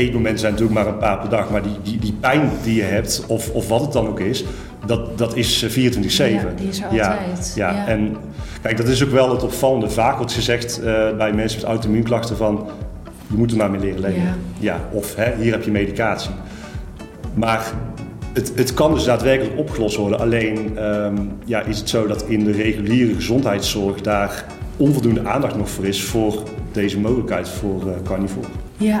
eetmomenten zijn natuurlijk maar een paar per dag, maar die, die, die pijn die je hebt, of, of wat het dan ook is, dat, dat is 24-7. Ja, die is altijd. Ja, ja. en kijk, dat is ook wel het opvallende. Vaak wordt gezegd uh, bij mensen met auto-immuunklachten van, je moet er maar mee leren leven. Ja. of hè, hier heb je medicatie. Maar het, het, kan dus daadwerkelijk opgelost worden. Alleen um, ja, is het zo dat in de reguliere gezondheidszorg daar onvoldoende aandacht nog voor is voor deze mogelijkheid voor uh, carnivore. Ja.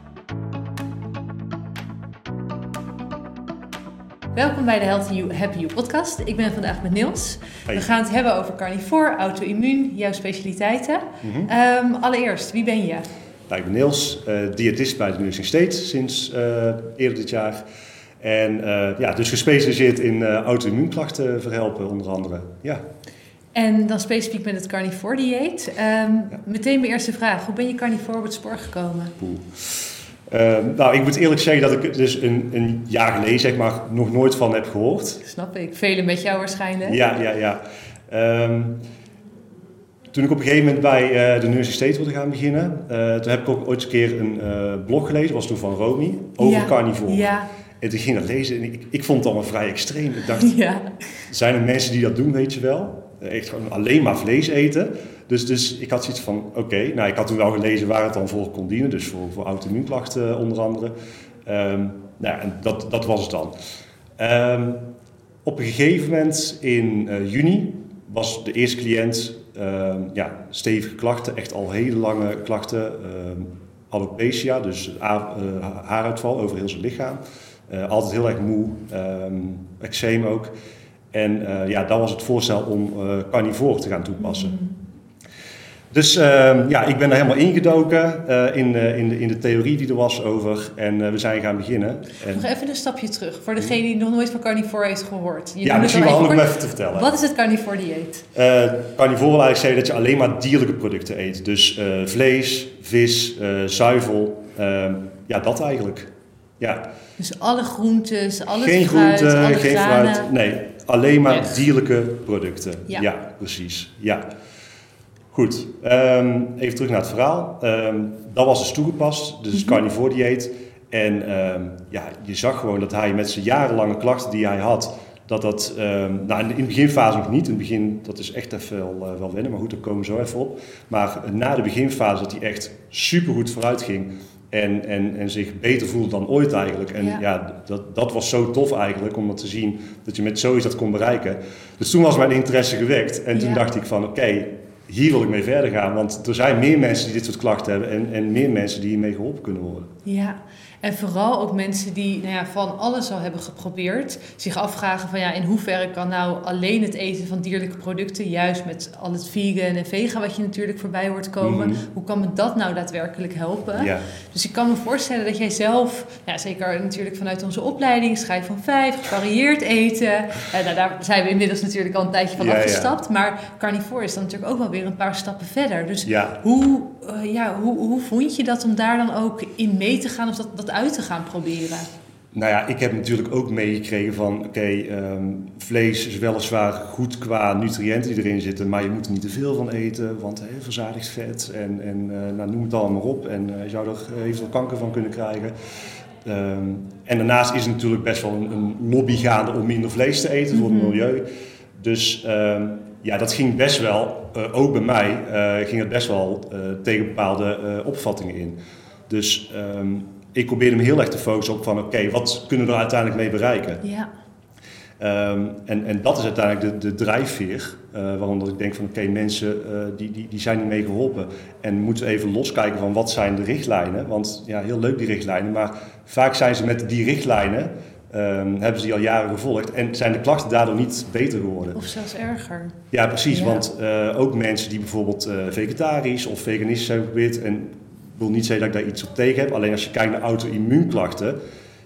Welkom bij de Healthy You, Happy You podcast. Ik ben vandaag met Niels. We gaan het hebben over carnivore, auto-immuun, jouw specialiteiten. Mhm. Ehm, allereerst, wie ben je? Nou, ik ben Niels, uh, diëtist bij de Nursing State sinds uh, eerder dit jaar. En uh, ja, dus gespecialiseerd in auto-immuunklachten verhelpen onder andere. Ja. En dan specifiek met het carnivore dieet. Um, ja. Meteen mijn eerste vraag. Hoe ben je carnivore op het spoor gekomen? Poeh. Uh, nou, ik moet eerlijk zeggen dat ik dus een, een, jaar geleden zeg maar nog nooit van heb gehoord. Snap ik. Velen met jou waarschijnlijk. Ja, ja, ja. Um, toen ik op een gegeven moment bij uh, de Universiteit wilde gaan beginnen, uh, toen heb ik ook ooit een keer een uh, blog gelezen, was toen van Romy, over ja, carnivore. Ja. En toen ging ik dat lezen en ik, ik vond het allemaal vrij extreem. Ik dacht, ja. zijn er mensen die dat doen, weet je wel? Echt gewoon alleen maar vlees eten. Dus, dus ik had zoiets van, oké, nou ik had toen wel gelezen waar het dan voor kon dienen, dus voor, voor auto-immuunklachten onder andere. Um, nou, en dat, dat was het dan. Um, op een gegeven moment in uh, juni was de eerste cliënt, um, ja, stevige klachten, echt al hele lange klachten. alopecia, dus uh, haaruitval over heel zijn lichaam. Altijd heel erg moe, eczeem ook. En ja, dan was het voorstel om carnivore te gaan toepassen. Mm. Dus uh, ja, ik ben er helemaal ingedoken uh, in, uh, in, de, in de theorie die er was over. En eh, we zijn gaan beginnen. En... Nog even een stapje terug, voor degene die nog nooit van carnivore heeft gehoord. Je ja, misschien wel handig om even te vertellen. Wat is het carnivore dieet? carnivore wil eigenlijk zeggen dat je alleen maar dierlijke producten eet. Dus vlees, vis, zuivel, ehm, ja, dat eigenlijk. Ja. Dus alle groentes, alle geen fruit, groente, alle geen granen. fruit, nee. Alleen maar Echt? dierlijke producten. Ja, ja precies. Ja. Goed, um, even terug naar het verhaal. Um, dat was dus toegepast, dus het carnivore dieet. En um, ja, je zag gewoon dat hij met zijn jarenlange klachten die hij had, dat dat, nou in de beginfase nog niet. In het begin, dat is echt even wel, uh, wel wennen, maar goed, daar komen we zo even op. Maar na de beginfase dat hij echt supergoed vooruit ging en, en, en zich beter voelde dan ooit eigenlijk. En ja, ja dat, dat was zo tof eigenlijk om dat te zien, dat je met zoiets dat kon bereiken. Dus toen was mijn interesse gewekt en toen ja. dacht ik van oké, okay, hier wil ik mee verder gaan. Want er zijn meer mensen die dit soort klachten hebben en, en meer mensen die hiermee geholpen kunnen worden. Ja, en vooral ook mensen die nou ja, van alles al hebben geprobeerd, zich afvragen van ja, in hoeverre kan nou alleen het eten van dierlijke producten, juist met al het vegan en vega wat je natuurlijk voorbij hoort komen, mm -hmm. hoe kan me dat nou daadwerkelijk helpen? Ja. Dus ik kan me voorstellen dat jij zelf, ja, zeker natuurlijk vanuit onze opleiding, schijf van vijf, gevarieerd eten, en nou, daar zijn we inmiddels natuurlijk al een tijdje van ja, afgestapt, maar carnivore is dan natuurlijk ook wel weer een paar stappen verder. Dus hoe, uh, ja, hoe, hoe vond je dat om daar dan ook in mee te gaan of dat, dat uit te gaan proberen? Nou ja, ik heb natuurlijk ook meegekregen van, oké, okay, um, vlees is weliswaar goed qua nutriënten die erin zitten, maar je moet er niet te veel van eten, want he, verzadigd vet en, en uh, nou, noem het allemaal op en uh, je zou er eventueel kanker van kunnen krijgen. Um, en daarnaast is het natuurlijk best wel een, een, lobby gaande om minder vlees te eten voor het milieu. Dus um, ja, dat ging best wel, uh, ook bij mij, ging het best wel tegen bepaalde opvattingen in. Dus ik probeerde me heel erg te focussen op van oké, okay, wat kunnen we er uiteindelijk mee bereiken? Ja. Um, en, en dat is uiteindelijk de, de drijfveer, uh, waaronder ik denk van oké, okay, mensen uh, die, die, die zijn hiermee geholpen. En moeten even loskijken van wat zijn de richtlijnen. Want ja, heel leuk die richtlijnen, maar vaak zijn ze met die richtlijnen, um, hebben ze die al jaren gevolgd en zijn de klachten daardoor niet beter geworden. Of zelfs erger. Ja, precies. Ja. Want uh, ook mensen die bijvoorbeeld vegetarisch of veganistisch zijn geprobeerd en wil niet zeggen dat ik daar iets op tegen heb. Alleen als je kijkt naar auto-immuunklachten,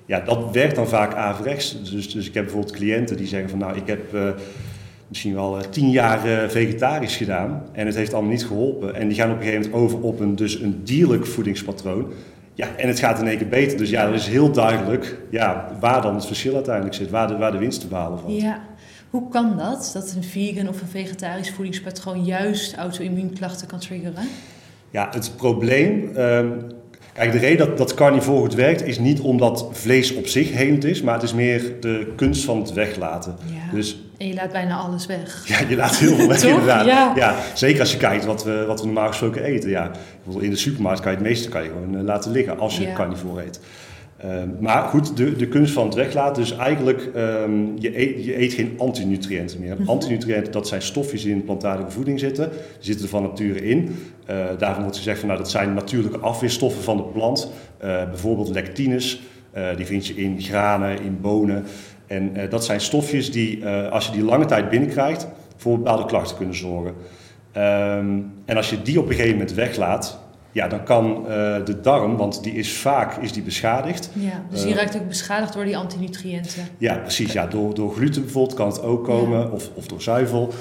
ja, dat werkt dan vaak averechts. Dus, dus ik heb bijvoorbeeld cliënten die zeggen van nou, ik heb uh, misschien wel tien jaar vegetarisch gedaan en het heeft allemaal niet geholpen. En die gaan op een gegeven moment over op een, dus een dierlijk voedingspatroon. Ja, en het gaat in één keer beter. Dus ja, dat is heel duidelijk ja, waar dan het verschil uiteindelijk zit, waar de, waar de winst te behalen valt. Ja. Hoe kan dat, dat een vegan of een vegetarisch voedingspatroon juist auto-immuunklachten kan triggeren? Ja, het probleem. Ehm, kijk, de reden dat, dat carnivore goed werkt is niet omdat vlees op zich helend is, maar het is meer de kunst van het weglaten. Ja. Dus, en je laat bijna alles weg. Ja, je laat heel veel weg inderdaad. Ja. ja. zeker als je kijkt wat we, wat we normaal gesproken eten. Ja, in de supermarkt kan je het meeste kan je gewoon eh, laten liggen als je ja. carnivore eet. Ehm, maar goed, de, de kunst van het weglaten. Dus eigenlijk, um, je, eet, je eet geen antinutriënten meer. Mhm. Antinutriënten, dat zijn stofjes die in plantaardige voeding zitten. Die zitten er van nature in. Uh, daarvan wordt gezegd van, nou, dat zijn natuurlijke afweerstoffen van de plant. Uh, bijvoorbeeld lectines, uh, die vind je in granen, in bonen. En dat zijn stofjes die, als je die lange tijd binnenkrijgt, voor bepaalde klachten kunnen zorgen. Um, en als je die op een gegeven moment weglaat, ja, dan kan uh, de darm, want die is vaak is die beschadigd. Ja, dus die uh, raakt ook beschadigd door die antinutriënten. Ja, precies. Ja, door, door gluten bijvoorbeeld kan het ook komen, ja. of, of door zuivel.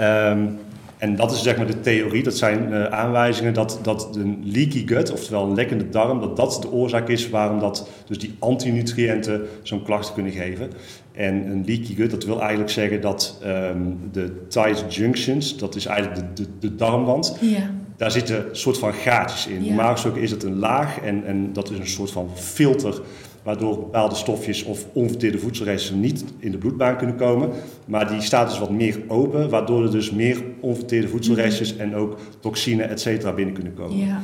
Um, en dat is zeg maar de theorie, dat zijn uh, aanwijzingen dat, dat een leaky gut, oftewel een lekkende darm, dat dat de oorzaak is waarom dat, dus die antinutriënten zo'n klachten kunnen geven. En een leaky gut, dat wil eigenlijk zeggen dat um, de tight junctions, dat is eigenlijk de, de, de darmwand, ja daar zitten een soort van gaatjes in. Ja. Normaal gesproken is het een laag en, en dat is een soort van filter waardoor bepaalde stofjes of onverteerde voedselresten niet in de bloedbaan kunnen komen. Maar die staat dus wat meer open, waardoor er dus meer onverteerde voedselrestjes mm. en ook toxine, et cetera, binnen kunnen komen. Ja.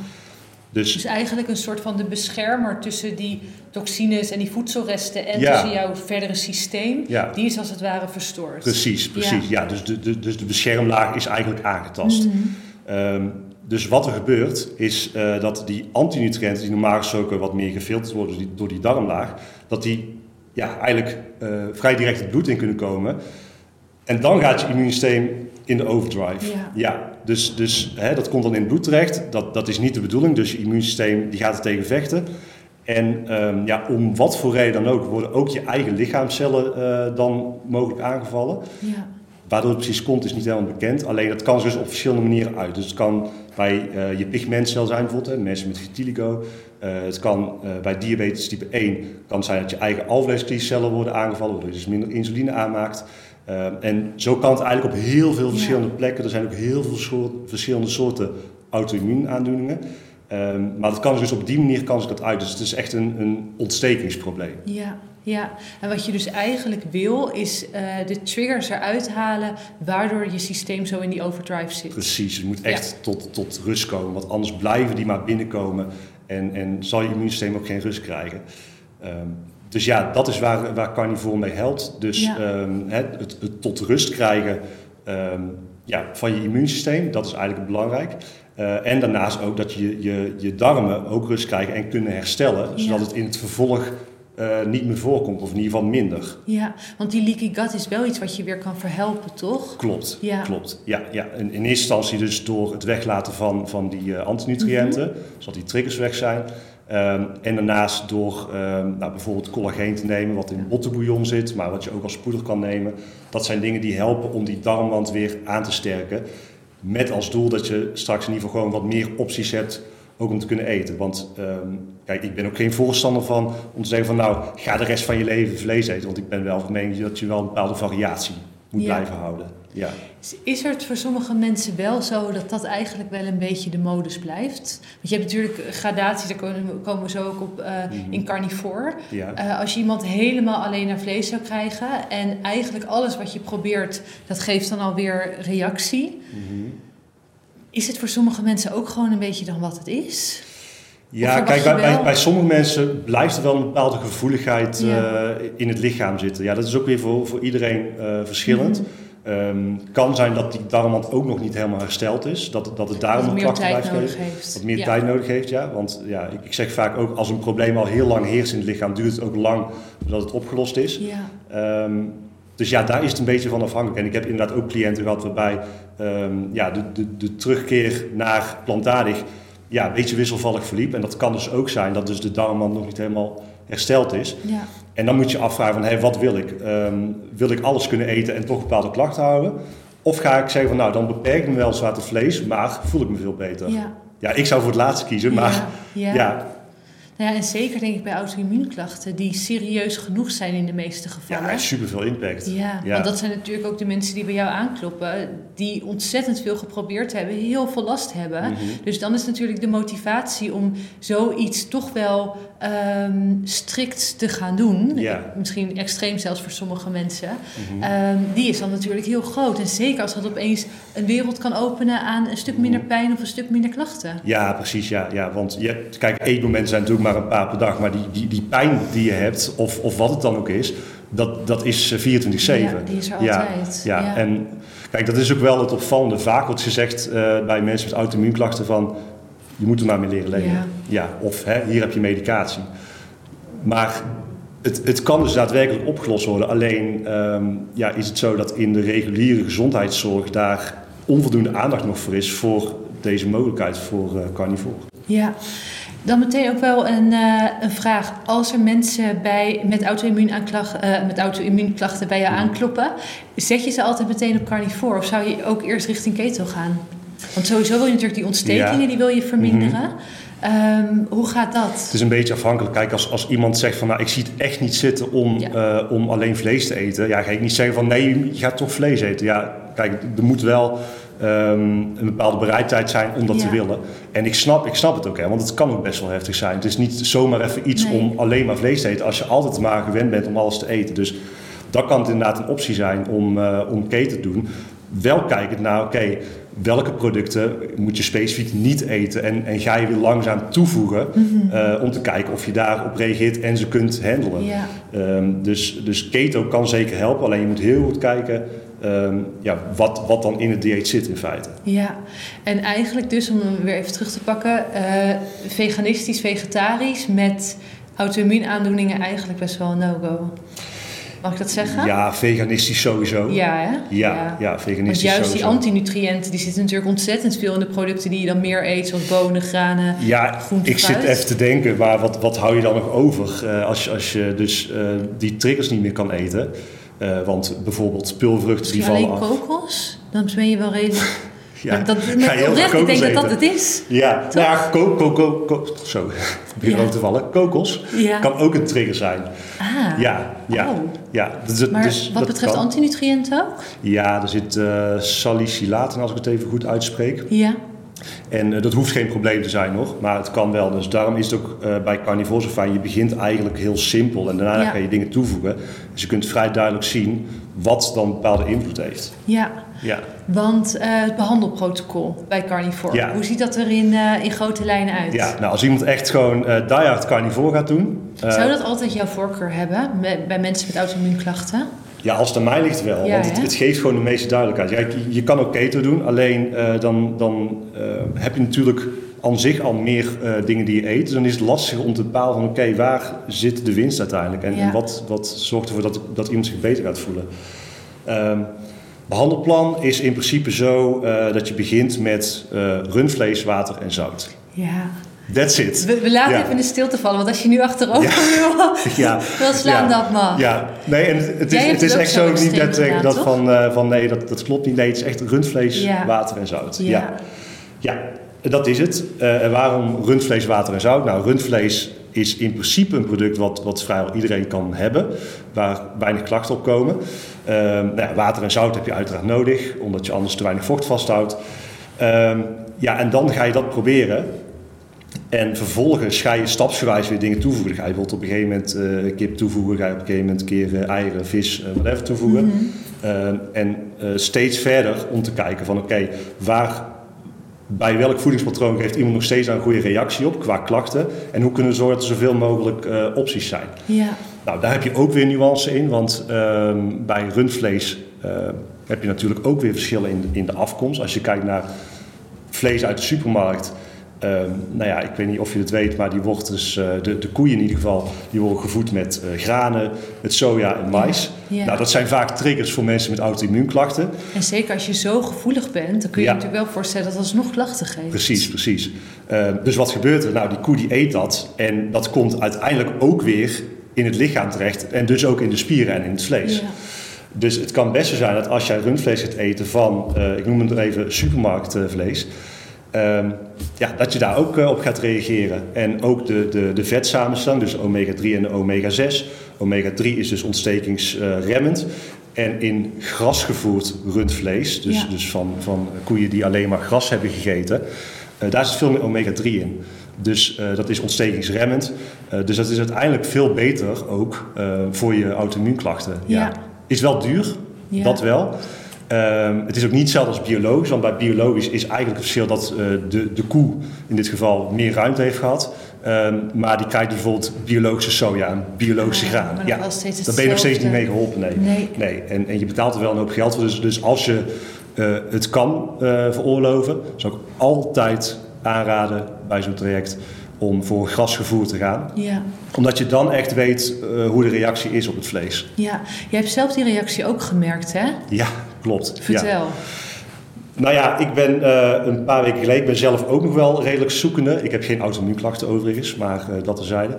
Dus, dus, eigenlijk een soort van de beschermer tussen die toxines en die voedselresten en ja. tussen jouw verdere systeem, ja. die is als het ware verstoord. Precies, precies. Ja, dus, de, de, dus de beschermlaag is eigenlijk aangetast. Mm. Um, dus wat er gebeurt is uh, dat die antinutriënten die normaal gesproken wat meer gefilterd worden die, door die darmlaag, dat die ja, eigenlijk uh, vrij direct het bloed in kunnen komen. En dan gaat je immuunsysteem in de overdrive. Ja. ja dus dus hè, dat komt dan in het bloed terecht. Dat, dat is niet de bedoeling. Dus je immuunsysteem die gaat er tegen vechten. En um, ja, om wat voor reden dan ook, worden ook je eigen lichaamcellen uh, dan mogelijk aangevallen. Ja. Waardoor het precies komt is niet helemaal bekend. Alleen dat kan dus op verschillende manieren uit. Dus het kan bij uh, je pigmentcel zijn bijvoorbeeld, hè, mensen met vitiligo. Uh, het kan uh, bij diabetes type 1 kan zijn dat je eigen alvleeskliercellen worden aangevallen, waardoor je dus minder insuline aanmaakt. en zo kan het eigenlijk op heel veel verschillende plekken. Er zijn ook heel veel soort, verschillende soorten auto-immuunaandoeningen. Um, maar dat kan dus op die manier kan zich dat uit. Dus het is echt een, een ontstekingsprobleem. Ja. Ja, en wat je dus eigenlijk wil, is uh, de triggers eruit halen, waardoor je systeem zo in die overdrive zit. Precies, je moet echt ja. tot, tot rust komen, want anders blijven die maar binnenkomen en, en zal je immuunsysteem ook geen rust krijgen. Um, dus ja, dat is waar, waar carnivore mee helpt. Dus ja. um, het, het, het, tot rust krijgen um, ja, van je immuunsysteem, dat is eigenlijk belangrijk. Uh, en daarnaast ook dat je, je je darmen ook rust krijgen en kunnen herstellen, zodat het in het vervolg uh, niet meer voorkomt, of in ieder geval minder. Ja, want die leaky gut is wel iets wat je weer kan verhelpen, toch? Klopt, ja. klopt. Ja, ja. In, in eerste instantie dus door het weglaten van, van die uh, antinutriënten, mm-hmm. zodat die triggers weg zijn. Um, en daarnaast door um, nou, bijvoorbeeld collageen te nemen, wat in bottenbouillon zit, maar wat je ook als poeder kan nemen. Dat zijn dingen die helpen om die darmwand weer aan te sterken. Met als doel dat je straks in ieder geval gewoon wat meer opties hebt ook om te kunnen eten. Want um, kijk, ik ben ook geen voorstander van om te zeggen van nou, ga de rest van je leven vlees eten. Want ik ben wel van mening dat je wel een bepaalde variatie moet ja. blijven houden. Ja. Is er voor sommige mensen wel zo dat dat eigenlijk wel een beetje de modus blijft? Want je hebt natuurlijk gradaties, daar komen, we zo ook op uh, mm-hmm. in carnivore. Ja. Uh, als je iemand helemaal alleen naar vlees zou krijgen en eigenlijk alles wat je probeert, dat geeft dan alweer reactie. Mm-hmm. Is het voor sommige mensen ook gewoon een beetje dan wat het is? Ja, kijk, bij, bij, bij, sommige mensen blijft er wel een bepaalde gevoeligheid ja. uh, in het lichaam zitten. Ja, dat is ook weer voor, voor iedereen uh, verschillend. Mm um, kan zijn dat die darmwand ook nog niet helemaal hersteld is. Dat, dat het daarom nog klachten blijft geven. Heeft. Dat meer ja. tijd nodig heeft, ja. Want ja, ik, ik, zeg vaak ook, als een probleem al heel lang heerst in het lichaam, duurt het ook lang voordat het opgelost is. Ja. Um, dus ja, daar is het een beetje van afhankelijk. En ik heb inderdaad ook cliënten gehad waarbij um, ja, de, de, de terugkeer naar plantaardig ja, een beetje wisselvallig verliep. En dat kan dus ook zijn dat dus de darmwand nog niet helemaal hersteld is. Ja. En dan moet je afvragen van, hey, wat wil ik? Ehm, wil ik alles kunnen eten en toch bepaalde klachten houden? Of ga ik zeggen van, nou, dan beperk ik me wel zwarte vlees, maar voel ik me veel beter. Ja. Ja, ik zou voor het laatste kiezen, maar ja nou ja, en zeker denk ik bij auto-immuunklachten die serieus genoeg zijn in de meeste gevallen. Ja, super veel impact. Ja, want dat zijn natuurlijk ook de mensen die bij jou aankloppen, die ontzettend veel geprobeerd hebben, heel veel last hebben. Mhm. Dus dan is natuurlijk de motivatie om zoiets toch wel ehm, strikt te gaan doen. Ja. Misschien extreem zelfs voor sommige mensen. Mhm. Ehm, die is dan natuurlijk heel groot. En zeker als dat opeens een wereld kan openen aan een stuk minder mhm. pijn of een stuk minder klachten. Ja, precies. Ja, ja want je, kijk, eetmomenten zijn natuurlijk maar een paar per dag. Maar die, die, die pijn die je hebt, of, of wat het dan ook is, dat, dat is 24-7. Ja, die is er altijd. Ja, ja, en kijk, dat is ook wel het opvallende. Vaak wordt gezegd uh, bij mensen met auto-immuunklachten van... je moet er maar mee leren leven. Ja. ja of hè, hier heb je medicatie. Maar het, het kan dus daadwerkelijk opgelost worden. Alleen um, ja, is het zo dat in de reguliere gezondheidszorg... daar onvoldoende aandacht nog voor is voor deze mogelijkheid voor uh, carnivore. Ja, dan meteen ook wel een, uh, een vraag. Als er mensen bij, met auto-immuunklachten uh, met auto-immuunklachten bij je aankloppen, zet je ze altijd meteen op carnivore? Of zou je ook eerst richting keto gaan? Want sowieso wil je natuurlijk die ontstekingen, die wil je verminderen. Mhm. Ehm, hoe gaat dat? Het is een beetje afhankelijk. Kijk, als, als iemand zegt van nou, ik zie het echt niet zitten om, uh, om alleen vlees te eten. Ja, ga ik niet zeggen van nee, je gaat toch vlees eten. Ja, kijk, er moet wel um, een bepaalde bereidheid zijn om dat te willen. En ik snap, ik snap het ook, hè, want het kan ook best wel heftig zijn. Het is niet zomaar even iets om alleen maar vlees te eten als je altijd maar gewend bent om alles te eten. Dus dat kan het inderdaad een optie zijn om, uh, om keten te doen. Wel kijkend naar, oké, welke producten moet je specifiek niet eten en, en ga je weer langzaam toevoegen mhm. uh, om te kijken of je daarop reageert en ze kunt handelen. Ja. Um, dus, dus keto kan zeker helpen, alleen je moet heel goed kijken Ehm, ja, wat, wat dan in het dieet zit in feite. Ja, en eigenlijk dus, om hem weer even terug te pakken, uh, veganistisch, vegetarisch met auto-immuunaandoeningen eigenlijk best wel een no-go. Mag ik dat zeggen? Ja, veganistisch sowieso. Ja, hè? Ja, ja. veganistisch Want juist die antinutriënten, die zitten natuurlijk ontzettend veel in de producten die je dan meer eet, zoals bonen, granen, Ja, ik zit even te denken, maar wat, wat hou je dan nog over uh, als, als je dus uh, die triggers niet meer kan eten? Uh, want bijvoorbeeld pulvruchten die vallen alleen kokos? Dan ben je wel redelijk... ja, dat, met oprecht, ik denk dat dat het is. Ja, nou ja, ko, ko, ko, ko, zo, ja. te vallen. Kokos ja. kan ook een trigger zijn. Ah, ja, ja, oh. ja. Dus, maar dus, wat betreft antinutriënten ook? Ja, er zit uh, als ik het even goed uitspreek. Ja. En uh, dat hoeft geen probleem te zijn nog, maar het kan wel. Dus daarom is het ook uh, bij carnivore zo fijn. Je begint eigenlijk heel simpel en daarna ja. ga je dingen toevoegen. Dus je kunt vrij duidelijk zien wat dan bepaalde invloed heeft. Ja, ja. want uh, het behandelprotocol bij carnivore, ja. hoe ziet dat er in, in grote lijnen uit? Ja, nou als iemand echt gewoon uh, diehard carnivore gaat doen... Zou dat altijd jouw voorkeur hebben bij, bij mensen met auto-immuunklachten? Ja, als het aan mij ligt wel. want het, het, geeft gewoon de meeste duidelijkheid. Ja, je, je kan ook keto doen, alleen uh, dan, dan uh, heb je natuurlijk aan zich al meer uh, dingen die je eet. Dus dan is het lastig om te bepalen van oké, okay, waar zit de winst uiteindelijk? En, en, wat, wat zorgt ervoor dat, dat iemand zich beter gaat voelen? Um, behandelplan is in principe zo dat je begint met rundvlees, water en zout. Ja. That's it. We, we laten even in de stilte vallen, want als je nu achterover ja. wil, ja. wil slaan, dat mag. Ja, nee, en het is, het is echt zo niet dat, ik dat van, uh, van nee, dat, dat klopt niet. Nee, het is echt rundvlees, water en zout. Ja, ja. dat is het. Uh, en waarom rundvlees, water en zout? Nou, rundvlees is in principe een product wat, wat vrijwel iedereen kan hebben, waar weinig klachten op komen. Uh, nou ja, water en zout heb je uiteraard nodig, omdat je anders te weinig vocht vasthoudt. Ehm, ja, en dan ga je dat proberen en vervolgens ga je stapsgewijs weer dingen toevoegen. ga je bijvoorbeeld op een gegeven moment uh, kip toevoegen, ga je op een gegeven moment keer uh, eieren, vis, uh, whatever toevoegen. Mm -hmm. en steeds verder om te kijken van oké, waar bij welk voedingspatroon geeft iemand nog steeds een goede reactie op qua klachten en hoe kunnen we zorgen dat er zoveel mogelijk opties zijn. Ja. Nou, daar heb je ook weer nuance in, want ehm, bij rundvlees heb je natuurlijk ook weer verschillen in de, in de afkomst. Als je kijkt naar vlees uit de supermarkt, Ehm, nou ja, ik weet niet of je het weet, maar die wordt dus, uh, de, de koeien in ieder geval, die worden gevoed met uh, granen, met soja en mais. Ja. Nou, dat zijn vaak triggers voor mensen met auto-immuunklachten. En zeker als je zo gevoelig bent, dan kun je je natuurlijk wel voorstellen dat dat alsnog klachten geeft. Precies, precies. Uh, dus wat gebeurt er? Nou, die koe die eet dat en dat komt uiteindelijk ook weer in het lichaam terecht en dus ook in de spieren en in het vlees. Ja. Dus het kan best zo zijn dat als jij rundvlees gaat eten van, uh, ik noem het even supermarktvlees, um, ja, dat je daar ook uh, op gaat reageren. En ook de, de, de vetsamenstelling, dus omega-3 en omega-6. Omega-3 is dus ontstekingsremmend. En in grasgevoerd rundvlees, dus, ja. dus van, van koeien die alleen maar gras hebben gegeten, uh, daar zit veel meer omega-3 in. Dus uh, dat is ontstekingsremmend. Uh, dus dat is uiteindelijk veel beter ook voor je auto-immuunklachten. Ja. ja. Is wel duur, ja. dat wel. Um, het is ook niet hetzelfde als biologisch, want bij biologisch is eigenlijk het verschil dat uh, de, de koe in dit geval meer ruimte heeft gehad. Um, maar die krijgt bijvoorbeeld biologische soja en biologische ja, graan. Ja, daar ben je nog steeds niet mee geholpen. Nee. nee. nee. En, en je betaalt er wel een hoop geld voor. Dus, dus als je uh, het kan uh, veroorloven, zou ik altijd aanraden bij zo'n traject om voor grasgevoer te gaan. Ja. Omdat je dan echt weet uh, hoe de reactie is op het vlees. Ja, jij hebt zelf die reactie ook gemerkt, hè? Ja, klopt. Vertel. Ja. Nou ja, ik ben uh, een paar weken geleden, ik ben zelf ook nog wel redelijk zoekende. Ik heb geen auto-immuunklachten overigens, maar uh, dat terzijde.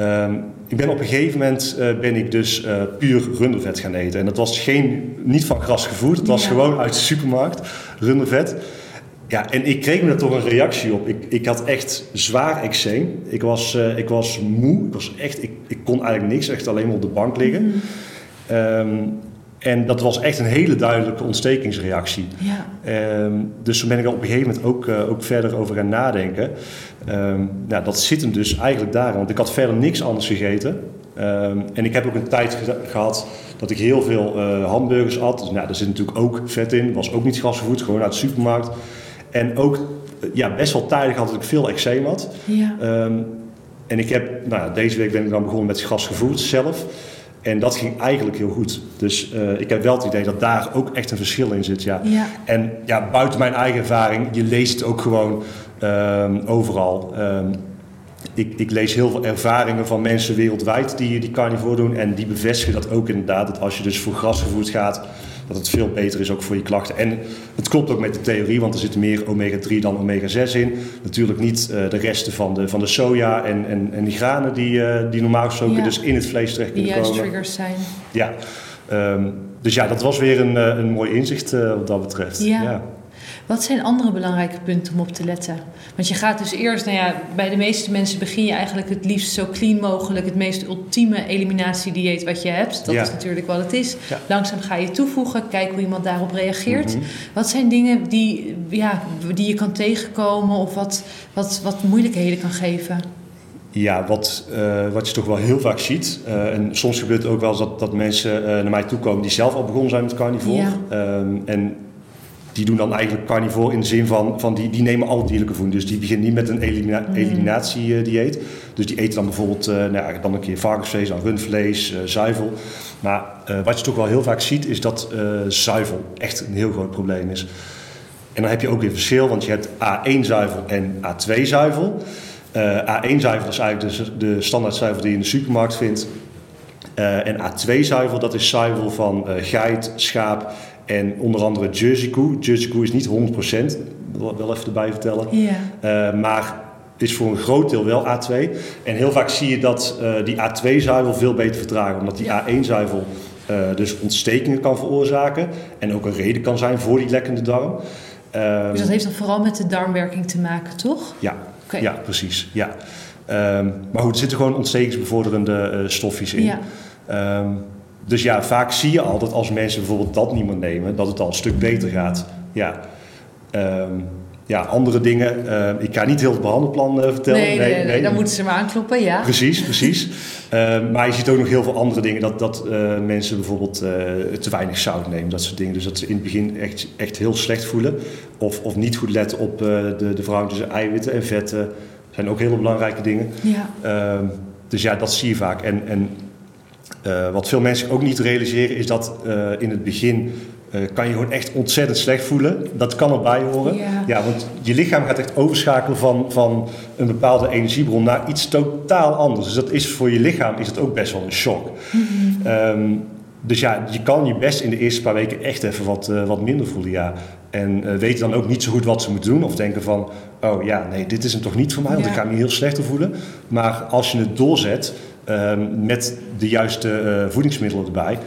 Um, ik ben op een gegeven moment uh, ben ik dus puur rundervet gaan eten. En dat was geen, niet van gras gevoerd, het was ja. gewoon uit de supermarkt, rundervet. Ja, en ik kreeg me er toch een reactie op. Ik, ik had echt zwaar eczeem. Ik was, uh, ik was moe. Ik, was echt, ik, ik kon eigenlijk niks, echt alleen maar op de bank liggen. Mm. Um, en dat was echt een hele duidelijke ontstekingsreactie. Ja. Um, dus toen ben ik er op een gegeven moment ook, uh, ook verder over gaan nadenken. Um, nou, dat zit hem dus eigenlijk daarin. Want ik had verder niks anders gegeten. en ik heb ook een tijd ge gehad dat ik heel veel uh, hamburgers at. Dus, nou, daar zit natuurlijk ook vet in. Was ook niet gasgevoed, gewoon uit de supermarkt. En ook ja, best wel tijdig had dat ik veel eczeem had. Ja. En ik heb, nou, deze week ben ik dan begonnen met gasgevoerd zelf. En dat ging eigenlijk heel goed. Dus uh, ik heb wel het idee dat daar ook echt een verschil in zit. Ja. ja. En ja, buiten mijn eigen ervaring, je leest het ook gewoon um, overal. Um, ik, ik, lees heel veel ervaringen van mensen wereldwijd die die carnivore doen. En die bevestigen dat ook inderdaad. Dat als je dus voor grasgevoerd gaat, dat het veel beter is ook voor je klachten. En het klopt ook met de theorie, want er zit meer omega-3 dan omega-6 in. Natuurlijk niet uh, de resten van de, van de soja en, en, en die granen die, uh, die normaal gesproken ja. dus in het vlees terecht kunnen die komen. Die juist triggers zijn. Ja. Um, dus ja, dat was weer een, een mooi inzicht uh, wat dat betreft. Ja. ja. Wat zijn andere belangrijke punten om op te letten? Want je gaat dus eerst, nou ja, bij de meeste mensen begin je eigenlijk het liefst zo clean mogelijk, het meest ultieme eliminatiedieet wat je hebt. Dat ja. is natuurlijk wat het is. Ja. Langzaam ga je toevoegen, kijken hoe iemand daarop reageert. Mm -hmm. Wat zijn dingen die, ja, die je kan tegenkomen of wat, wat, wat moeilijkheden kan geven? Ja, wat, uh, wat je toch wel heel vaak ziet. Uh, en soms gebeurt het ook wel eens dat, dat mensen uh, naar mij toe komen die zelf al begonnen zijn met carnivore. Ja. Um, en die doen dan eigenlijk carnivore in de zin van, van die, die nemen al dierlijke voeding. Dus die beginnen niet met een elimina Mm. eliminatiedieet. Dus die eten dan bijvoorbeeld uh, nou ja, dan een keer varkensvlees, dan rundvlees, uh, zuivel. Maar uh, wat je toch wel heel vaak ziet is dat zuivel echt een heel groot probleem is. En dan heb je ook weer verschil, want je hebt A1-zuivel en A2-zuivel. A1-zuivel is eigenlijk de, de standaard zuivel die je in de supermarkt vindt. en A2-zuivel, dat is zuivel van geit, schaap en onder andere Jersey koe. Jersey koe is niet 100%, dat wel even erbij vertellen. Ja. Uh, maar is voor een groot deel wel A2. En heel vaak zie je dat uh, die A2-zuivel veel beter verdragen. Omdat die Ja. A1-zuivel uh, dus ontstekingen kan veroorzaken. En ook een reden kan zijn voor die lekkende darm. Um, Dus dat heeft dan vooral met de darmwerking te maken, toch? ja, ja, precies. Ja. Um, maar goed, er zitten gewoon ontstekingsbevorderende stofjes in. Ja. Um, dus ja, vaak zie je al dat als mensen bijvoorbeeld dat niet meer nemen, dat het al een stuk beter gaat. Ja, um, ja andere dingen. Uh, ik ga niet heel het behandelplan uh, vertellen. Nee, nee, nee, nee, dan moeten ze maar aankloppen, ja. Precies, precies. uh, maar je ziet ook nog heel veel andere dingen. Dat, dat uh, mensen bijvoorbeeld uh, te weinig zout nemen, dat soort dingen. Dus dat ze in het begin echt, echt heel slecht voelen. Of, of niet goed letten op de, de verhouding tussen eiwitten en vetten. zijn ook hele belangrijke dingen. Ja. Dus ja, dat zie je vaak. En, en wat veel mensen ook niet realiseren is dat in het begin kan je gewoon echt ontzettend slecht voelen. Dat kan erbij horen. Ja. ja. want je lichaam gaat echt overschakelen van, van een bepaalde energiebron naar iets totaal anders. Dus dat is voor je lichaam is het ook best wel een shock. Mhm. Ehm, dus ja, je kan je best in de eerste paar weken echt even wat, wat minder voelen, ja. En weten dan ook niet zo goed wat ze moeten doen. Of denken van, oh ja, nee, dit is hem toch niet voor mij, want ik ga me heel slecht voelen. Maar als je het doorzet met de juiste uh, voedingsmiddelen erbij,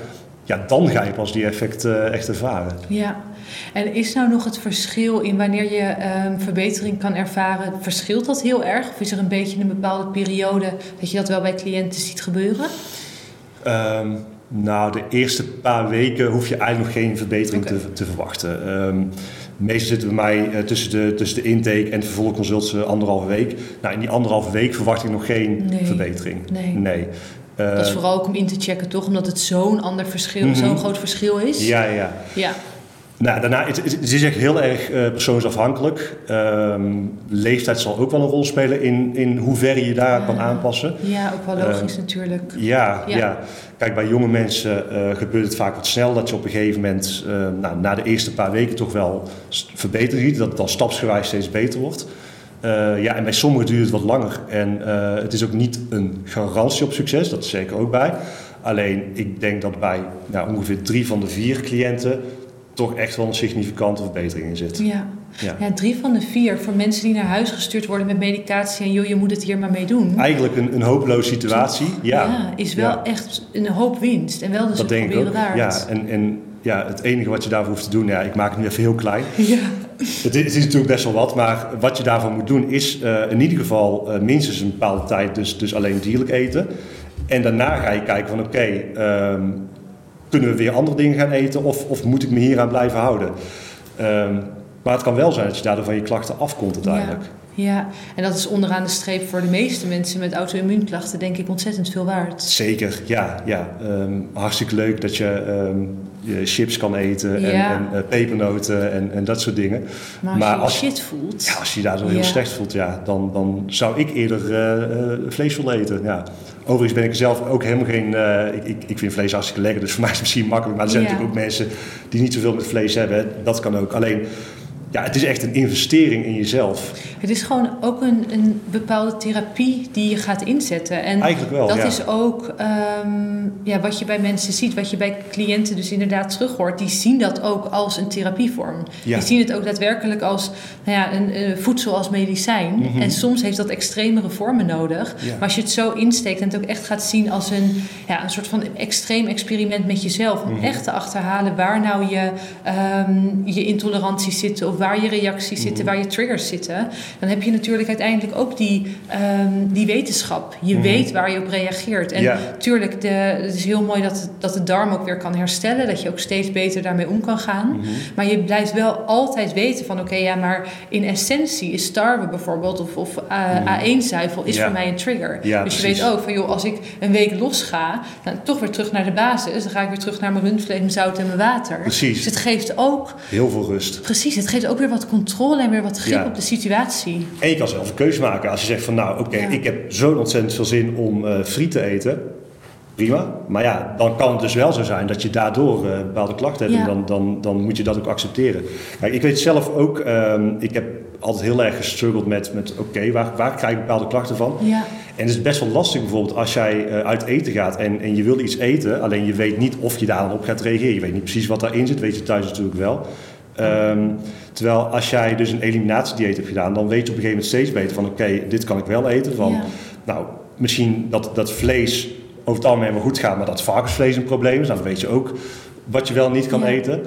ja, dan ga je pas die effect echt ervaren. Ja, en is nou nog het verschil in wanneer je um, verbetering kan ervaren, verschilt dat heel erg? Of is er een beetje een bepaalde periode dat je dat wel bij cliënten ziet gebeuren? Um, nou, de eerste paar weken hoef je eigenlijk nog geen verbetering te, te, verwachten. Um, meestal zitten bij mij uh, tussen, de, tussen de intake en de vervolgconsult uh, anderhalve week. Nou, in die anderhalve week verwacht ik nog geen verbetering. Nee. nee. Uh, dat is vooral ook om in te checken, toch? Omdat het zo'n ander verschil, mm -hmm. zo'n groot verschil is. Ja, ja. ja. Nou, daarna, het, het is echt heel erg uh, persoonsafhankelijk. Um, leeftijd zal ook wel een rol spelen in, in hoeverre je daar kan aanpassen. Ja, ook wel logisch uh, natuurlijk. Ja, ja, ja. Kijk, bij jonge mensen uh, gebeurt het vaak wat snel dat je op een gegeven moment, nou, na de eerste paar weken toch wel verbeterd ziet. Dat het dan stapsgewijs steeds beter wordt. ja, en bij sommigen duurt het wat langer. En het is ook niet een garantie op succes, dat is zeker ook bij. Alleen, ik denk dat bij nou, ongeveer drie van de vier cliënten toch echt wel een significante verbetering in zit. Ja. Ja. ja. drie van de vier voor mensen die naar huis gestuurd worden met medicatie en joh, je moet het hier maar mee doen. Eigenlijk een, een hopeloze situatie. Ja, ja is wel echt een hoop winst en wel dus dat denk ik waard. Ja, en, en ja, het enige wat je daarvoor hoeft te doen, ja, ik maak het nu even heel klein. Ja. Het, is, het is natuurlijk best wel wat, maar wat je daarvoor moet doen is uh, in ieder geval uh, minstens een bepaalde tijd dus, dus alleen dierlijk eten. En daarna ga je kijken van oké, okay, um, kunnen we weer andere dingen gaan eten of, of moet ik me hier aan blijven houden? Um, maar het kan wel zijn dat je daardoor van je klachten afkomt uiteindelijk. Ja, ja. en dat is onderaan de streep voor de meeste mensen met auto-immuunklachten denk ik ontzettend veel waard. Zeker, ja. ja. Um, hartstikke leuk dat je, um, je chips kan eten en, en uh, pepernoten en, en dat soort dingen. Maar als, je je shit voelt... Ja, als je daar zo heel slecht voelt, ja, dan, dan zou ik eerder uh, uh, vlees willen eten, ja. Overigens ben ik zelf ook helemaal geen. Uh, ik, ik, ik vind vlees hartstikke lekker, dus voor mij is het misschien makkelijk. Maar er zijn natuurlijk ook mensen die niet zoveel met vlees hebben. Dat kan ook. Alleen ja, het is echt een investering in jezelf. Het is gewoon ook een, een bepaalde therapie die je gaat inzetten. En Eigenlijk wel, dat is ook um, ja, wat je bij mensen ziet, wat je bij cliënten dus inderdaad terug hoort. Die zien dat ook als een therapievorm. Die zien het ook daadwerkelijk als nou ja, een, voedsel als medicijn. Mm -hmm. En soms heeft dat extremere vormen nodig. Maar als je het zo insteekt en het ook echt gaat zien als een, ja, een soort van extreem experiment met jezelf. Om mm -hmm. echt te achterhalen waar nou je, um, je intoleranties zitten of waar je reacties zitten, mhm. waar je triggers zitten, dan heb je natuurlijk uiteindelijk ook die, um, die wetenschap. Je mm weet waar je op reageert. En natuurlijk, de, het is heel mooi dat, dat de darm ook weer kan herstellen, dat je ook steeds beter daarmee om kan gaan. Mhm. Maar je blijft wel altijd weten van oké, ja, maar in essentie is tarwe bijvoorbeeld of, of uh, A1-zuivel is voor mij een trigger. dus je weet ook van joh, als ik een week los ga, dan toch weer terug naar de basis. Dan ga ik weer terug naar mijn rundvlees, mijn zout en mijn water. Precies. Dus het geeft ook... Heel veel rust. Precies, het geeft ook weer wat controle en weer wat grip op de situatie. En je kan zelf een keuze maken. Als je zegt van nou oké, ik heb zo ontzettend veel zin om uh, friet te eten. Prima. Maar ja, dan kan het dus wel zo zijn dat je daardoor uh, bepaalde klachten hebt. En dan, dan, dan moet je dat ook accepteren. Kijk, ik weet zelf ook, um, ik heb altijd heel erg gestruggeld met, met oké, waar, waar krijg ik bepaalde klachten van? Ja. En het is best wel lastig bijvoorbeeld als jij uh, uit eten gaat en, en je wil iets eten, alleen je weet niet of je daar dan op gaat reageren. Je weet niet precies wat daarin zit, weet je thuis natuurlijk wel. Um, terwijl als jij dus een eliminatiedieet hebt gedaan, dan weet je op een gegeven moment steeds beter van oké, okay, dit kan ik wel eten. Van, ja. Nou, misschien dat, dat vlees over het algemeen wel goed gaat, maar dat varkensvlees een probleem is. Nou, dan weet je ook wat je wel niet kan ja. eten.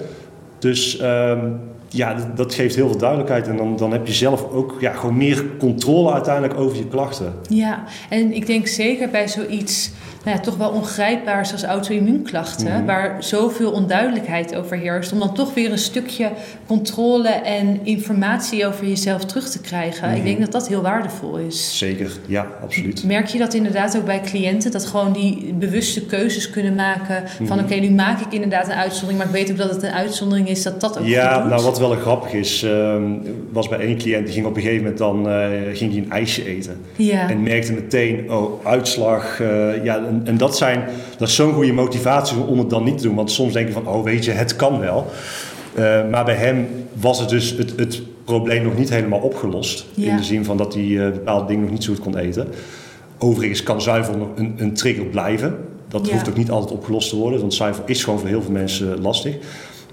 Dus um, ja, dat geeft heel veel duidelijkheid. En dan, dan heb je zelf ook ja, gewoon meer controle uiteindelijk over je klachten. Ja, en ik denk zeker bij zoiets nou ja, toch wel ongrijpbaar zoals auto-immuunklachten, mm. waar zoveel onduidelijkheid over heerst, om dan toch weer een stukje controle en informatie over jezelf terug te krijgen. Mm. Ik denk dat dat heel waardevol is. Zeker, ja, absoluut. Merk je dat inderdaad ook bij cliënten, dat gewoon die bewuste keuzes kunnen maken van mm. oké, okay, nu maak ik inderdaad een uitzondering, maar ik weet ook dat het een uitzondering is, dat dat ook Ja, nou wat wel grappig is, uh, was bij één cliënt die ging op een gegeven moment dan uh, ging die een ijsje eten. Ja. En merkte meteen, oh, uitslag. Uh, ja, en, en, dat, zijn, dat is zo'n goede motivatie om het dan niet te doen. Want soms denk je van, oh weet je, het kan wel. maar bij hem was het dus het, het probleem nog niet helemaal opgelost. In de zin van dat hij bepaalde dingen nog niet zo goed kon eten. Overigens kan zuivel nog een, een trigger blijven. Dat hoeft ook niet altijd opgelost te worden, want zuivel is gewoon voor heel veel mensen lastig.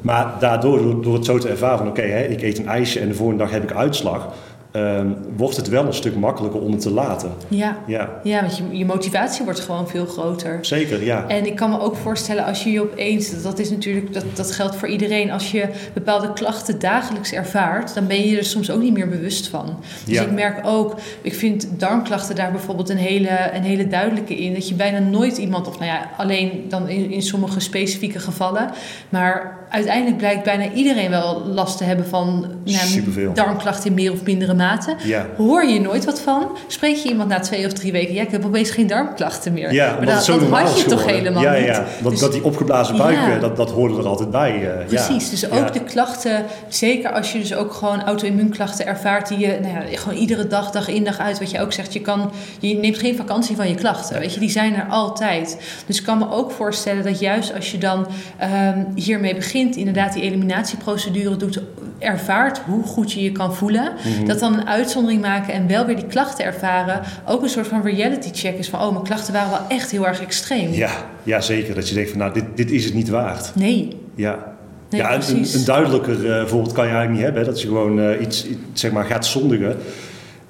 Maar daardoor, door, het zo te ervaren van oké, ik eet een ijsje en de volgende dag heb ik uitslag, um, wordt het wel een stuk makkelijker om het te laten. Ja, ja. ja want je, je motivatie wordt gewoon veel groter. Zeker, ja. En ik kan me ook voorstellen als je je opeens, dat is natuurlijk, dat, dat geldt voor iedereen, als je bepaalde klachten dagelijks ervaart, dan ben je er soms ook niet meer bewust van. Dus ja. ik merk ook, ik vind darmklachten daar bijvoorbeeld een hele, een hele duidelijke in, dat je bijna nooit iemand, of nou ja, alleen dan in, in sommige specifieke gevallen, maar uiteindelijk blijkt bijna iedereen wel last te hebben van nou, darmklachten in meer of mindere mate. Ja. Hoor je nooit wat van? Spreek je iemand na twee of drie weken, ja, ik heb opeens geen darmklachten meer. Ja, maar dat, dat, had je toch helemaal ja, niet? Ja, dat, dus, dat die opgeblazen buik, eh, dat, dat hoorde er altijd bij. Uh, Precies, dus ook de klachten, zeker als je dus ook gewoon auto-immuunklachten ervaart, die je nou ja, gewoon iedere dag, dag in, dag uit, wat je ook zegt, je, kan, je neemt geen vakantie van je klachten, weet je, die zijn er altijd. Dus ik kan me ook voorstellen dat juist als je dan um, hiermee begint, inderdaad die eliminatieprocedure doet, ervaart hoe goed je je kan voelen, mhm. dat dan een uitzondering maken en wel weer die klachten ervaren, ook een soort van reality check is van, oh, mijn klachten waren wel echt heel erg extreem. Ja, ja zeker. Dat je denkt van, nou, dit, dit is het niet waard. Nee. Ja. ja, een, een, duidelijker uh, voorbeeld kan je eigenlijk niet hebben. Dat je gewoon uh, iets, zeg maar, gaat zondigen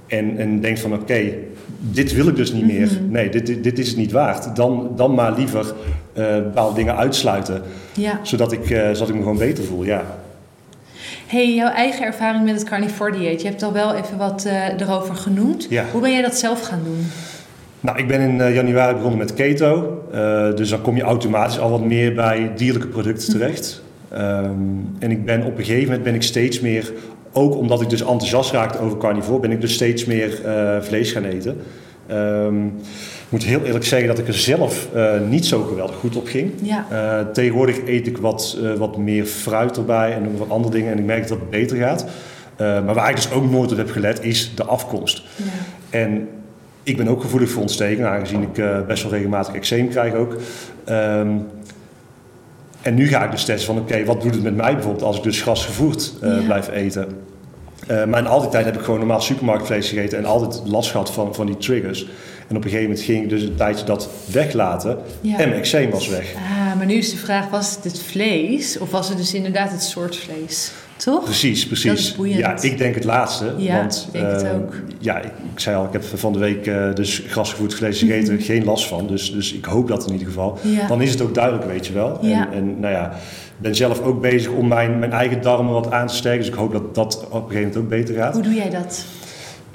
en, en denkt van, oké, dit wil ik dus niet meer. Mhm. Nee, dit, dit, dit, is het niet waard. Dan, dan maar liever bepaalde dingen uitsluiten. Ja. Zodat, ik, uh, zodat ik me gewoon beter voel, ja. hey, jouw eigen ervaring met het carnivore dieet. Je hebt al wel even wat uh, erover genoemd. Ja. Hoe ben jij dat zelf gaan doen? Nou, ik ben in januari begonnen met keto. dus dan kom je automatisch al wat meer bij dierlijke producten mhm. terecht. Um, en ik ben op een gegeven moment ben ik steeds meer ook omdat ik dus enthousiast raakte over carnivore, ben ik dus steeds meer vlees gaan eten. Um, ik moet heel eerlijk zeggen dat ik er zelf uh, niet zo geweldig goed op ging. Ja. Uh, tegenwoordig eet ik wat, wat meer fruit erbij en wat andere dingen en ik merk dat het beter gaat. maar waar ik dus ook nooit op heb gelet is de afkomst. Ja. En ik ben ook gevoelig voor ontstekingen, aangezien ik best wel regelmatig eczeem krijg ook. Um, en nu ga ik dus testen van oké, wat doet het met mij bijvoorbeeld als ik dus grasgevoerd blijf eten. Uh, maar in al die tijd heb ik gewoon normaal supermarktvlees gegeten en altijd last gehad van, van die triggers. En op een gegeven moment ging ik dus een tijdje dat weglaten ja. en mijn eczeem was weg. Ah, maar nu is de vraag, was het het vlees of was het dus inderdaad het soort vlees? Toch? Precies, precies. Ja, ik denk het laatste. Ja, want, ik denk het uh, ook. Ja, ik, ik, zei al, ik heb van de week uh, dus grasgevoerd vlees gegeten, mm -hmm. geen last van. Dus, dus ik hoop dat in ieder geval. Ja. Dan is het ook duidelijk, weet je wel. Ja. En, en nou ja, ik ben zelf ook bezig om mijn, mijn eigen darmen wat aan te sterken. Dus ik hoop dat dat op een gegeven moment ook beter gaat. Hoe doe jij dat?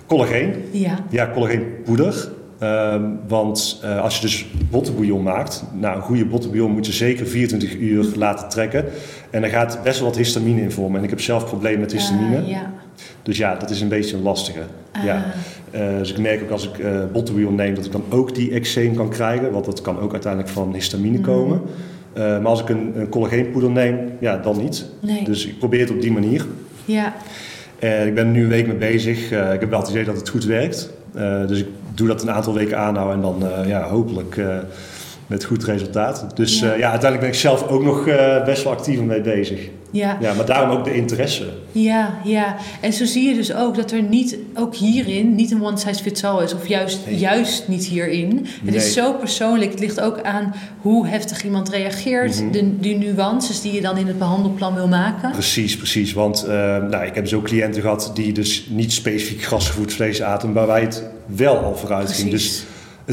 Collageen. Ja. Ja, collageenpoeder. Um, want uh, als je dus bottenbouillon maakt, nou een goede bottenbouillon moet je zeker 24 uur laten trekken. En daar gaat best wel wat histamine in vormen. En ik heb zelf problemen met histamine. Uh, ja. Dus ja, dat is een beetje een lastige. Ah. Ja. Uh, dus ik merk ook als ik uh, bottenbouillon neem dat ik dan ook die eczeem kan krijgen. Want dat kan ook uiteindelijk van histamine Mm. komen. Uh, maar als ik een, een collageenpoeder neem, ja, dan niet. Nee. Dus ik probeer het op die manier. Ja. Uh, ik ben er nu een week mee bezig. Ik heb wel het idee dat het goed werkt. Dus ik doe dat een aantal weken aanhouden en dan ja, hopelijk met goed resultaat. Dus ja. ja. uiteindelijk ben ik zelf ook nog best wel actief mee bezig. Ja. ja, maar daarom ook de interesse. Ja, ja. En zo zie je dus ook dat er niet, ook hierin, niet een one size fits all is. Of juist, Nee. juist niet hierin. Het is zo persoonlijk. Het ligt ook aan hoe heftig iemand reageert. Mhm. de, de nuances die je dan in het behandelplan wil maken. Precies, precies. Want uh, nou, ik heb dus ook cliënten gehad die dus niet specifiek grasgevoed vlees aten, maar wij het wel al vooruit ging. Precies. Dus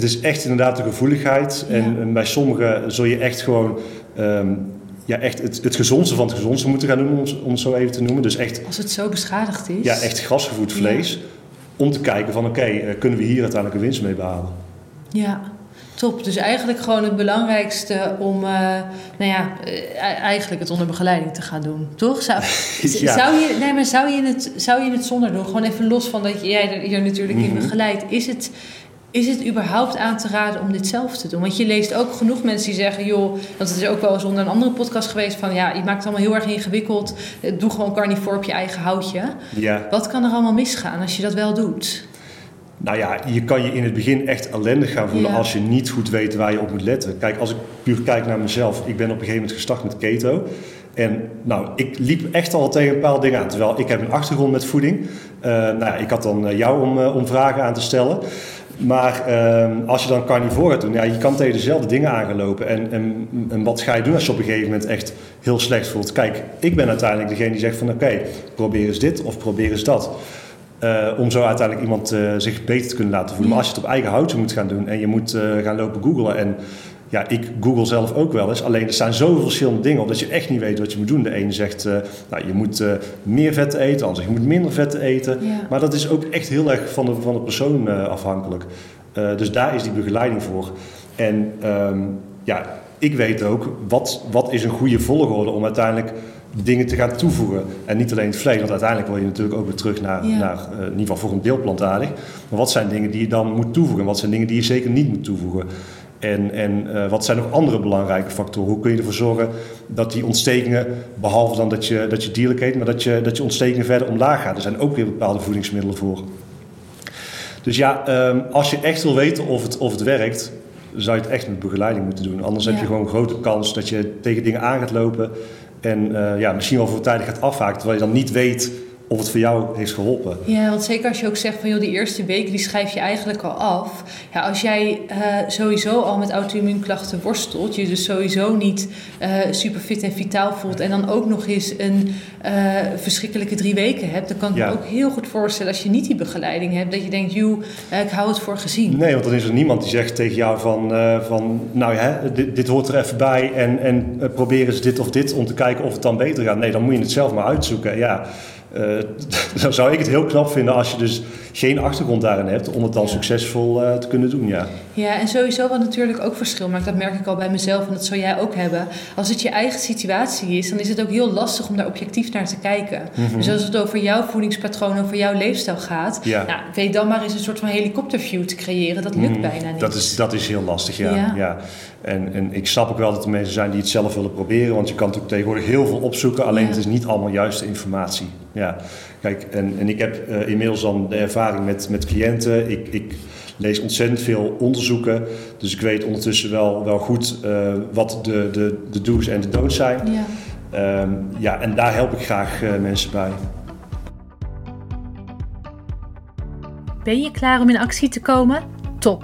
het is echt inderdaad de gevoeligheid. Ja. En, bij sommigen zul je echt gewoon um, ja, echt het, het gezondste van het gezondste moeten gaan doen, om, om het zo even te noemen. Dus echt, Als het zo beschadigd is. ja, echt grasgevoed vlees. Om te kijken van oké, okay, uh, kunnen we hier uiteindelijk een winst mee behalen. Ja, top. Dus eigenlijk gewoon het belangrijkste om, uh, nou ja, uh, eigenlijk het onder begeleiding te gaan doen, toch? Zou, Ja. zou, je, nee, maar zou, je het, zou je het zonder doen? Gewoon even los van dat jij er hier natuurlijk Mhm. in begeleidt. Is het, is het überhaupt aan te raden om dit zelf te doen? Want je leest ook genoeg mensen die zeggen, joh, dat is ook wel eens onder een andere podcast geweest van, ja, je maakt het allemaal heel erg ingewikkeld. Doe gewoon carnivore op je eigen houtje. Ja. Wat kan er allemaal misgaan als je dat wel doet? Nou ja, je kan je in het begin echt ellendig gaan voelen als je niet goed weet waar je op moet letten. Kijk, als ik puur kijk naar mezelf, ik ben op een gegeven moment gestart met keto. En nou, ik liep echt al tegen een paar dingen aan. Terwijl ik heb een achtergrond met voeding. Uh, nou ja, ik had dan eh, jou om, uh, om vragen aan te stellen. Maar ehm, als je dan carnivore gaat doen, ja, je kan tegen dezelfde dingen aangelopen. En, en, en, wat ga je doen als je op een gegeven moment echt heel slecht voelt? Kijk, ik ben uiteindelijk degene die zegt van oké, probeer eens dit of probeer eens dat. Uh, om zo uiteindelijk iemand uh, zich beter te kunnen laten voelen. Maar als je het op eigen houtje moet gaan doen en je moet uh, gaan lopen googlen en ja, ik google zelf ook wel eens. Alleen er staan zoveel verschillende dingen op dat je echt niet weet wat je moet doen. De ene zegt, uh, nou, je moet uh, meer vet eten. De ander zegt, je moet minder vet eten. Ja. Maar dat is ook echt heel erg van de, van de persoon uh, afhankelijk. dus daar is die begeleiding voor. En um, ja, ik weet ook, wat, wat is een goede volgorde om uiteindelijk dingen te gaan toevoegen. En niet alleen het vlees, want uiteindelijk wil je natuurlijk ook weer terug naar, ja. naar in ieder geval voor een deel plantaardig. Maar wat zijn dingen die je dan moet toevoegen? Wat zijn dingen die je zeker niet moet toevoegen? En, en uh, wat zijn nog andere belangrijke factoren? Hoe kun je ervoor zorgen dat die ontstekingen, behalve dan dat je, dat je dierlijk eet, maar dat je, dat je ontstekingen verder omlaag gaat? Er zijn ook weer bepaalde voedingsmiddelen voor. Dus ja, um, als je echt wil weten of het, of het werkt, zou je het echt met begeleiding moeten doen. Anders ja. heb je gewoon een grote kans dat je tegen dingen aan gaat lopen en uh, ja, misschien wel voortijdig gaat afhaken, terwijl je dan niet weet of het voor jou heeft geholpen. Ja, want zeker als je ook zegt van joh, die eerste week die schrijf je eigenlijk al af. Ja, als jij uh, sowieso al met auto-immuunklachten worstelt, je dus sowieso niet uh, super fit en vitaal voelt en dan ook nog eens een uh, verschrikkelijke drie weken hebt, dan kan ik ja. me ook heel goed voorstellen als je niet die begeleiding hebt, dat je denkt, joh, ik hou het voor gezien. Nee, want dan is er niemand die zegt tegen jou van, van nou ja, dit, dit, hoort er even bij en, en probeer eens dit of dit om te kijken of het dan beter gaat. Nee, dan moet je het zelf maar uitzoeken. Ja. Uh, dan zou ik het heel knap vinden als je dus geen achtergrond daarin hebt om het dan ja. succesvol uh, te kunnen doen. Ja. ja, en sowieso wat natuurlijk ook verschil maakt, dat merk ik al bij mezelf en dat zou jij ook hebben. Als het je eigen situatie is, dan is het ook heel lastig om daar objectief naar te kijken. Mm -hmm. Dus als het over jouw voedingspatroon, over jouw leefstijl gaat, ja. nou, weet dan maar eens een soort van helikopterview te creëren. Dat lukt mm, bijna niet. Dat is, dat is heel lastig, ja. ja. ja. En, en ik snap ook wel dat er mensen zijn die het zelf willen proberen, want je kan natuurlijk tegenwoordig heel veel opzoeken, alleen het is niet allemaal juiste informatie. Ja, kijk, en, en ik heb uh, inmiddels dan de ervaring met, met cliënten. Ik, ik lees ontzettend veel onderzoeken. Dus ik weet ondertussen wel, wel goed uh, wat de, de, de do's en de don'ts zijn. Ja. Um, ja, en daar help ik graag uh, mensen bij. Ben je klaar om in actie te komen? Top!